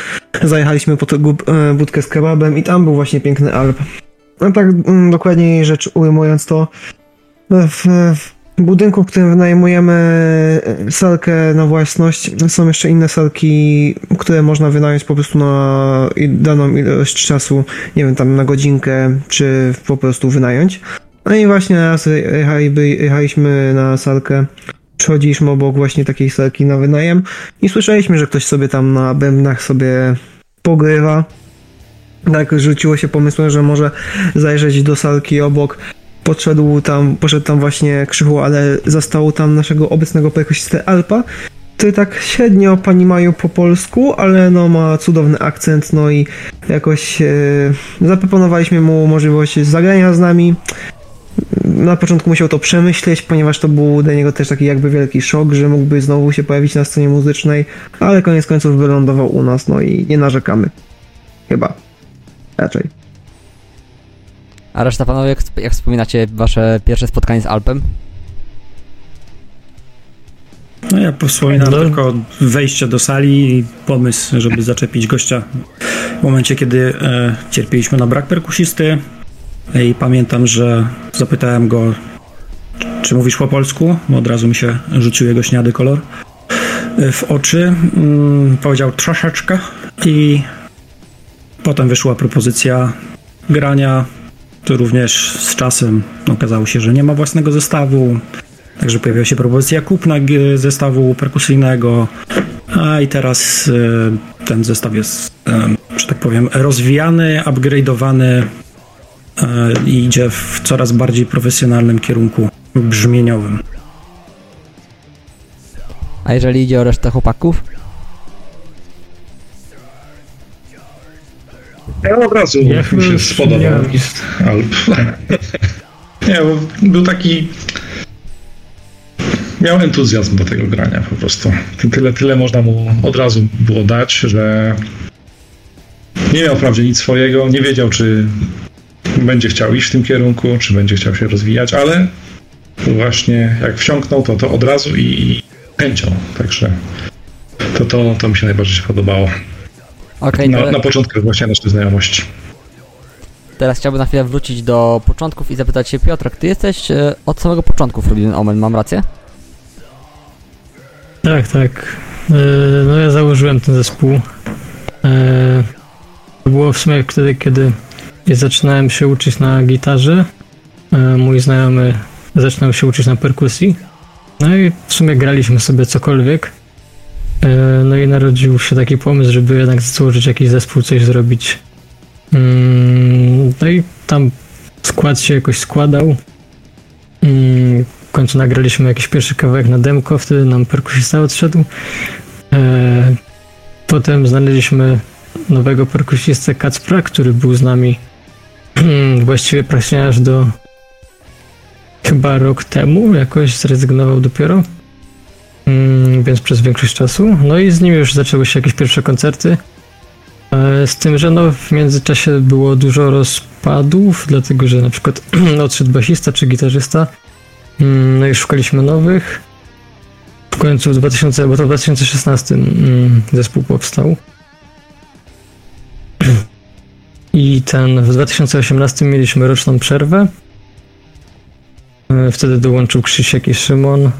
zajechaliśmy po tę gub- e, budkę z kebabem i tam był właśnie piękny Alp. No tak mm, dokładniej rzecz ujmując to, w, w budynku, w którym wynajmujemy e, salkę na własność, są jeszcze inne salki, które można wynająć po prostu na daną ilość czasu, nie wiem, tam na godzinkę, czy po prostu wynająć. No i właśnie raz jechali- jechaliśmy na salkę, przechodziliśmy obok właśnie takiej salki na wynajem i słyszeliśmy, że ktoś sobie tam na bębnach sobie pogrywa. tak rzuciło się pomysłem, że może zajrzeć do salki obok. Podszedł tam, poszedł tam właśnie Krzychu, ale zastał tam naszego obecnego perkusistę Alpa, który tak średnio pani mają po polsku, ale no ma cudowny akcent, no i jakoś e, zaproponowaliśmy mu możliwość zagrania z nami. Na początku musiał to przemyśleć, ponieważ to był dla niego też taki jakby wielki szok, że mógłby znowu się pojawić na scenie muzycznej, ale koniec końców wylądował u nas, no i nie narzekamy. Chyba. Raczej. A reszta panowie, jak, jak wspominacie wasze pierwsze spotkanie z Alpem? No ja wspominam No. tylko wejście do sali i pomysł, żeby zaczepić gościa w momencie, kiedy e, cierpieliśmy na brak perkusisty. I pamiętam, że zapytałem go, czy mówisz po polsku, bo od razu mi się rzucił jego śniady kolor e, w oczy. Mm, powiedział troszeczkę i potem wyszła propozycja grania. To również z czasem okazało się, że nie ma własnego zestawu. Także pojawiła się propozycja kupna zestawu perkusyjnego, a i teraz e, ten zestaw jest, e, że tak powiem, rozwijany, upgrade'owany e, i idzie w coraz bardziej profesjonalnym kierunku brzmieniowym. A jeżeli idzie o resztę chłopaków? Ja od razu Ja mi się spodobał Alp. Nie, bo był taki... Miał entuzjazm do tego grania po prostu. Ty- Tyle, tyle można mu od razu było dać, że nie miał wprawdzie nic swojego, nie wiedział, czy będzie chciał iść w tym kierunku, czy będzie chciał się rozwijać, ale właśnie jak wsiąknął, to, to od razu i, chęcią. Także to, to, to mi się najbardziej podobało. Okej, Na, na początku właśnie naszej znajomości. teraz chciałbym na chwilę wrócić do początków i zapytać się Piotrek, ty jesteś e, od samego początku w Forbidden Omen, mam rację? Tak, tak. E, No ja założyłem ten zespół. E, To było w sumie wtedy, kiedy ja zaczynałem się uczyć na gitarze. Mój znajomy zaczynał się uczyć na perkusji. No i w sumie graliśmy sobie cokolwiek. E, No i narodził się taki pomysł, żeby jednak założyć jakiś zespół, coś zrobić. Mm, No i tam skład się jakoś składał. Mm, W końcu nagraliśmy jakiś pierwszy kawałek na demko, wtedy nam perkusista odszedł. E, Potem znaleźliśmy nowego perkusistę Kacpra, który był z nami właściwie praktycznie aż do chyba rok temu, jakoś zrezygnował dopiero. Mm, Więc przez większość czasu. No i z nim już zaczęły się jakieś pierwsze koncerty. E, Z tym, że no w międzyczasie było dużo rozpadów, dlatego że na przykład odszedł basista czy gitarzysta. Mm, No i szukaliśmy nowych. W końcu w 2000, bo to w 2016 mm, zespół powstał. I ten w 2018 mieliśmy roczną przerwę. E, Wtedy dołączył Krzysiek i Szymon.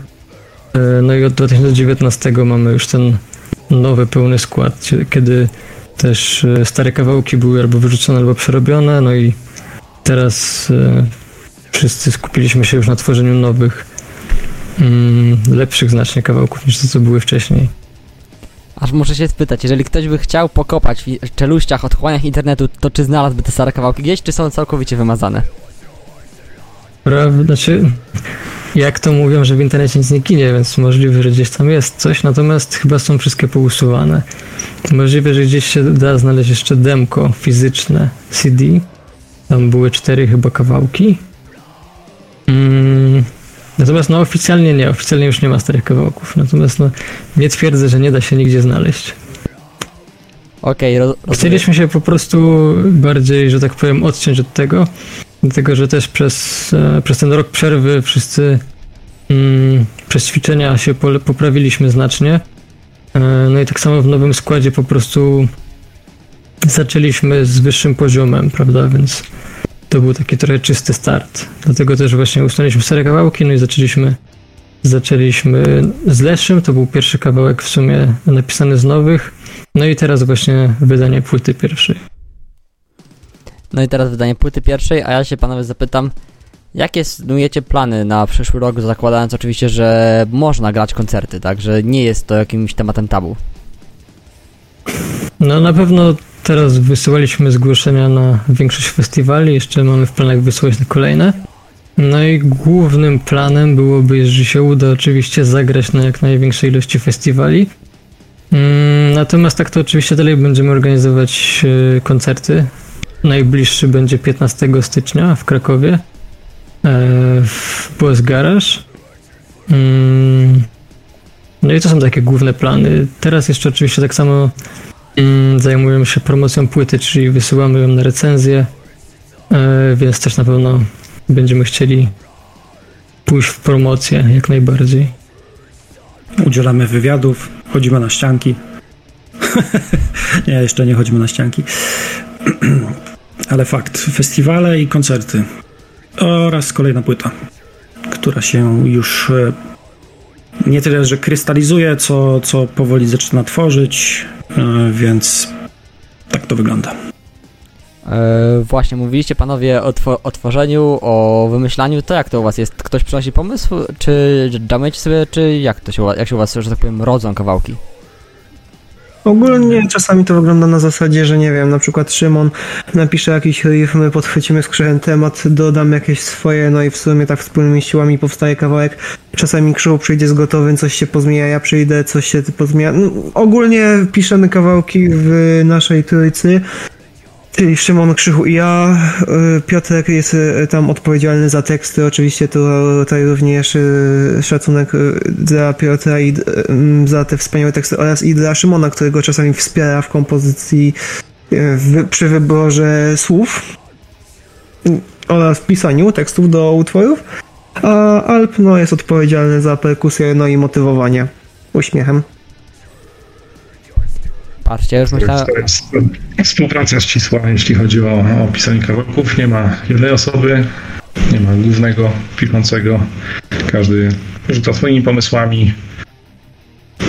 E, No i od 2019 mamy już ten nowy, pełny skład, kiedy też e, stare kawałki były albo wyrzucone, albo przerobione. No i teraz e, wszyscy skupiliśmy się już na tworzeniu nowych, mm, lepszych znacznie kawałków niż to, co były wcześniej. Aż muszę się spytać, jeżeli ktoś by chciał pokopać w czeluściach, odchłaniach internetu, to czy znalazłby te stare kawałki gdzieś, czy są całkowicie wymazane? Prawda, znaczy, jak to mówią, że w internecie nic nie ginie, więc możliwe, że gdzieś tam jest coś, natomiast chyba są wszystkie pousuwane. Możliwe, że gdzieś się da znaleźć jeszcze demko fizyczne CD. Tam były cztery chyba kawałki. Mm, natomiast no oficjalnie nie, oficjalnie już nie ma starych kawałków. Natomiast no nie twierdzę, że nie da się nigdzie znaleźć. Okej, roz rozumiem. Chcieliśmy się po prostu bardziej, że tak powiem, odciąć od tego, dlatego że też przez, e, przez ten rok przerwy wszyscy mm, przez ćwiczenia się poprawiliśmy znacznie. E, no i tak samo w nowym składzie po prostu zaczęliśmy z wyższym poziomem, prawda, więc to był taki trochę czysty start. Dlatego też właśnie usunęliśmy stare kawałki, no i zaczęliśmy zaczęliśmy z Leszym, to był pierwszy kawałek w sumie napisany z nowych, no i teraz właśnie wydanie płyty pierwszej. No i teraz wydanie płyty pierwszej, a ja się panowie zapytam, jakie snujecie plany na przyszły rok, zakładając oczywiście, że można grać koncerty, tak, że nie jest to jakimś tematem tabu. No na pewno teraz wysyłaliśmy zgłoszenia na większość festiwali, jeszcze mamy w planach wysłać na kolejne. No i głównym planem byłoby, jeżeli się uda, oczywiście zagrać na jak największej ilości festiwali. Mm, natomiast tak to oczywiście dalej będziemy organizować e, koncerty. Najbliższy będzie 15 stycznia w Krakowie e, w Boss Garage. Mm, no i to są takie główne plany. Teraz jeszcze oczywiście tak samo mm, zajmujemy się promocją płyty, czyli wysyłamy ją na recenzję, e, więc też na pewno będziemy chcieli pójść w promocję jak najbardziej. Udzielamy wywiadów, chodzimy na ścianki. nie, jeszcze nie chodzimy na ścianki. Ale fakt, festiwale i koncerty oraz kolejna płyta, która się już e, nie tyle, że krystalizuje, co, co powoli zaczyna tworzyć, e, więc tak to wygląda. E, właśnie, mówiliście panowie o, two- o tworzeniu, o wymyślaniu, to jak to u was jest? Ktoś przynosi pomysł, czy jamujecie sobie, czy jak to się, jak się u was, że tak powiem, rodzą kawałki? Ogólnie czasami to wygląda na zasadzie, że nie wiem, na przykład Szymon napisze jakiś riff, my podchwycimy skrzydłem temat, dodam jakieś swoje, no i w sumie tak wspólnymi siłami powstaje kawałek. Czasami Krzył przyjdzie z gotowym, coś się pozmienia, ja przyjdę, coś się pozmienia. No, ogólnie piszemy kawałki w naszej trójcy, czyli Szymon, Krzychu i ja. Y, Piotrek jest y, tam odpowiedzialny za teksty, oczywiście tutaj również y, szacunek dla Piotra i za te wspaniałe teksty oraz i dla Szymona, którego czasami wspiera w kompozycji przy wyborze słów oraz pisaniu tekstów do utworów. A Alp no, jest odpowiedzialny za perkusję no i motywowanie uśmiechem. Patrzcie, już myślałem... Współpraca ścisła, jeśli chodzi o, o pisanie kawałków. Nie ma jednej osoby, nie ma głównego piszącego. Każdy rzuca swoimi pomysłami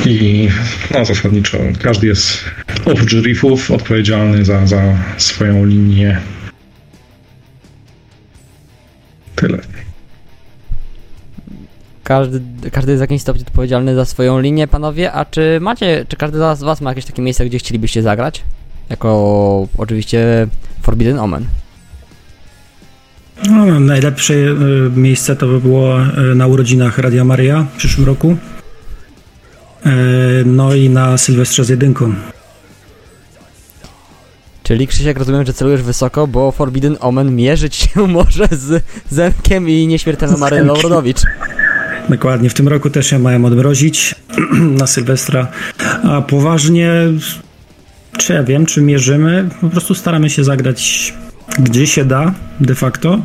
i no, zasadniczo każdy jest oprócz riffów odpowiedzialny za, za swoją linię. Tyle. Każdy, każdy jest w jakimś stopniu odpowiedzialny za swoją linię, panowie, a czy macie, czy każdy z was ma jakieś takie miejsce, gdzie chcielibyście zagrać? Jako oczywiście Forbidden Omen. No, najlepsze y, miejsce to by było y, na urodzinach Radia Maria w przyszłym roku. Y, No i na Sylwestrze z jedynką. Czyli Krzysiek, rozumiem, że celujesz wysoko, bo Forbidden Omen mierzyć się może z Zenkiem i nieśmiertelną Zenkiem. Rodowicz. Dokładnie, w tym roku też się mają odmrozić na Sylwestra. A poważnie, czy ja wiem, czy mierzymy? Po prostu staramy się zagrać gdzie się da, de facto.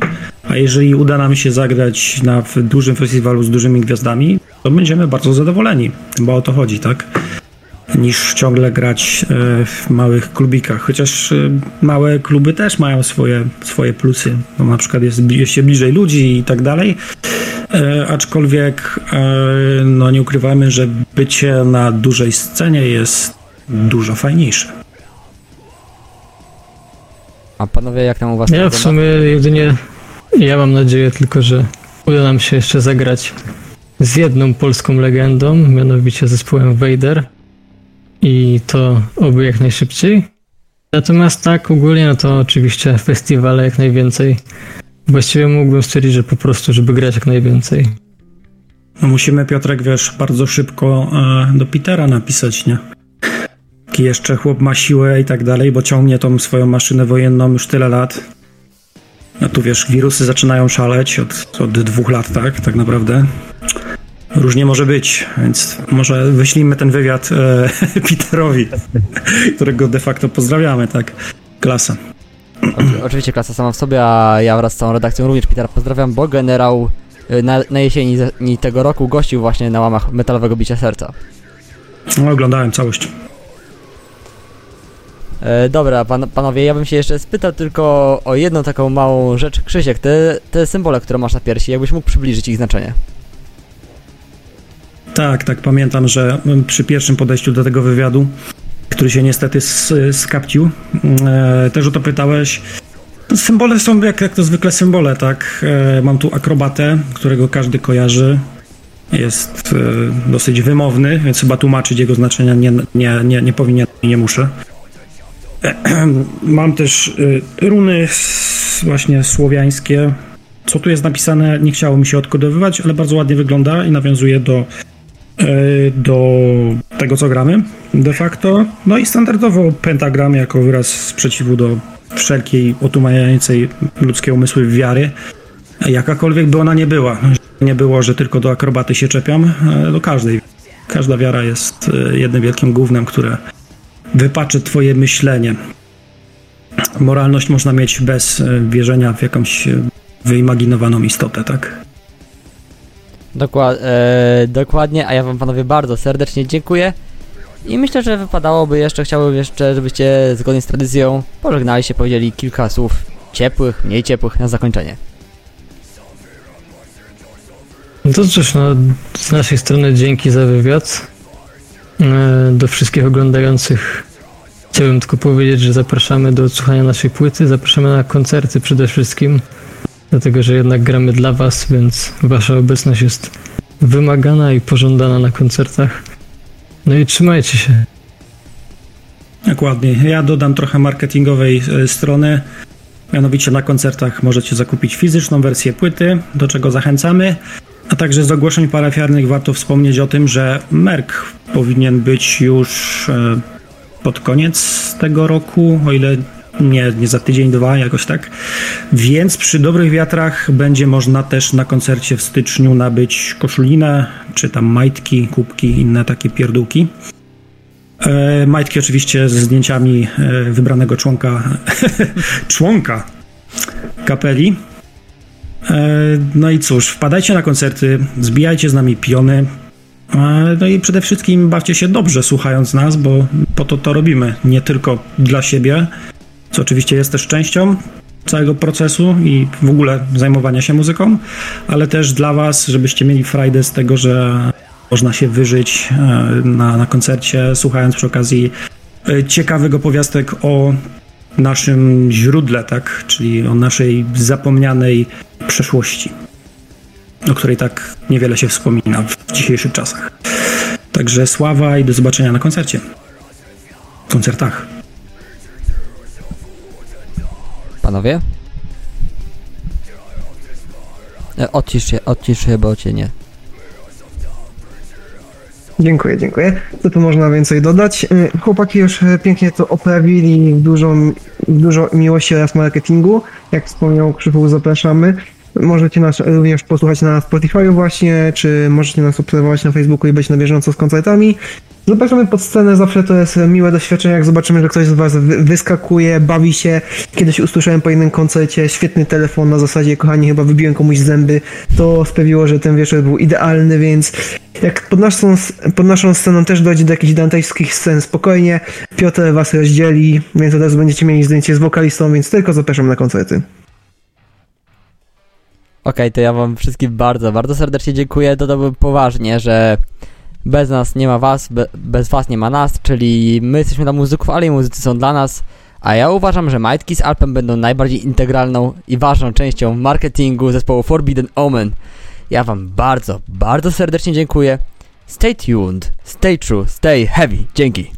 A jeżeli uda nam się zagrać na dużym festiwalu z dużymi gwiazdami, to będziemy bardzo zadowoleni, bo o to chodzi, tak? Niż ciągle grać e, w małych klubikach. Chociaż e, małe kluby też mają swoje, swoje plusy. No, na przykład jest, jest się bliżej ludzi i tak dalej. E, aczkolwiek e, no nie ukrywamy, że bycie na dużej scenie jest dużo fajniejsze. A panowie, jak tam u was Ja w sumie jedynie, ja mam nadzieję tylko, że uda nam się jeszcze zagrać z jedną polską legendą, mianowicie zespołem Vader i to oby jak najszybciej. Natomiast tak ogólnie, no to oczywiście festiwale jak najwięcej. Właściwie mógłbym stwierdzić, że po prostu, żeby grać jak najwięcej. No musimy, Piotrek, wiesz, bardzo szybko e, do Petera napisać, nie? Jaki jeszcze chłop ma siłę i tak dalej, bo ciągnie tą swoją maszynę wojenną już tyle lat. No tu wiesz, wirusy zaczynają szaleć od, od dwóch lat, tak? Tak naprawdę. Różnie może być, więc może wyślijmy ten wywiad e, Peterowi, którego de facto pozdrawiamy, tak? Klasa. Oczy- Oczywiście klasa sama w sobie, a ja wraz z całą redakcją również Petera pozdrawiam, bo generał y, na, na jesieni tego roku gościł właśnie na łamach metalowego bicia serca. No, oglądałem całość. E, dobra, pan, panowie, ja bym się jeszcze spytał tylko o jedną taką małą rzecz. Krzysiek, te, te symbole, które masz na piersi, jakbyś mógł przybliżyć ich znaczenie. Tak, tak, pamiętam, że przy pierwszym podejściu do tego wywiadu, który się niestety skapcił, e, też o to pytałeś. Symbole są jak, jak to zwykle symbole, tak? E, mam tu akrobatę, którego każdy kojarzy. Jest e, dosyć wymowny, więc chyba tłumaczyć jego znaczenia nie, nie, nie, nie powinien i nie muszę. Mam też runy właśnie słowiańskie. Co tu jest napisane, nie chciało mi się odkodowywać, ale bardzo ładnie wygląda i nawiązuje do, do tego, co gramy de facto. No i standardowo pentagram jako wyraz sprzeciwu do wszelkiej otumaniającej ludzkie umysły wiary, jakakolwiek by ona nie była. Nie było, że tylko do akrobaty się czepiam, do każdej. Każda wiara jest jednym wielkim głównym, które wypaczy twoje myślenie. Moralność można mieć bez e, wierzenia w jakąś wyimaginowaną istotę, tak? E, dokładnie, a ja wam panowie bardzo serdecznie dziękuję. I myślę, że wypadałoby jeszcze, chciałbym jeszcze, żebyście zgodnie z tradycją pożegnali się, powiedzieli kilka słów ciepłych, mniej ciepłych na zakończenie. No to cóż, no, z naszej strony dzięki za wywiad. E, do wszystkich oglądających chciałbym tylko powiedzieć, że zapraszamy do odsłuchania naszej płyty, zapraszamy na koncerty przede wszystkim, dlatego że jednak gramy dla Was, więc Wasza obecność jest wymagana i pożądana na koncertach. No i trzymajcie się. Dokładnie. Ja dodam trochę marketingowej e, strony. Mianowicie na koncertach możecie zakupić fizyczną wersję płyty, do czego zachęcamy. A także z ogłoszeń parafiarnych warto wspomnieć o tym, że Merk powinien być już e, pod koniec tego roku, o ile nie, nie za tydzień, dwa, jakoś tak. Więc przy dobrych wiatrach będzie można też na koncercie w styczniu nabyć koszulinę, czy tam majtki, kubki, inne takie pierdółki. E, majtki oczywiście ze zdjęciami e, wybranego członka, członka kapeli. E, no i cóż, wpadajcie na koncerty, zbijajcie z nami piony. E, no i przede wszystkim bawcie się dobrze słuchając nas, bo po to to robimy. Nie tylko dla siebie, co oczywiście jest też częścią całego procesu i w ogóle zajmowania się muzyką, ale też dla Was, żebyście mieli frajdę z tego, że można się wyżyć e, na, na koncercie, słuchając przy okazji ciekawych opowiastek o naszym źródle, tak? Czyli o naszej zapomnianej przeszłości, o której tak niewiele się wspomina w dzisiejszych czasach. Także sława i do zobaczenia na koncercie. Koncertach. Panowie? E, odcisz się, odcisz się, bo cię nie. Dziękuję, dziękuję. Co tu można więcej dodać? Y, chłopaki już e, pięknie to oprawili, dużo, dużo miłości oraz marketingu. Jak wspomniał Krzychu, zapraszamy. Możecie nas również posłuchać na Spotify właśnie, czy możecie nas obserwować na Facebooku i być na bieżąco z koncertami. Zapraszamy pod scenę, zawsze to jest miłe doświadczenie, jak zobaczymy, że ktoś z Was wyskakuje, bawi się. Kiedyś usłyszałem po jednym koncercie świetny telefon na zasadzie, kochani, chyba wybiłem komuś zęby. To sprawiło, że ten wieczór był idealny, więc jak pod naszą, pod naszą sceną też dojdzie do jakichś dantejskich scen, spokojnie. Piotr Was rozdzieli, więc od razu będziecie mieli zdjęcie z wokalistą, więc tylko zapraszam na koncerty. Okej, okay, to ja wam wszystkim bardzo, bardzo serdecznie dziękuję. Dodałbym poważnie, że bez nas nie ma was, be, bez was nie ma nas, czyli my jesteśmy dla muzyków, ale i muzycy są dla nas. A ja uważam, że majtki z Alpem będą najbardziej integralną i ważną częścią marketingu zespołu Forbidden Omen. Ja wam bardzo, bardzo serdecznie dziękuję. Stay tuned, stay true, stay heavy. Dzięki.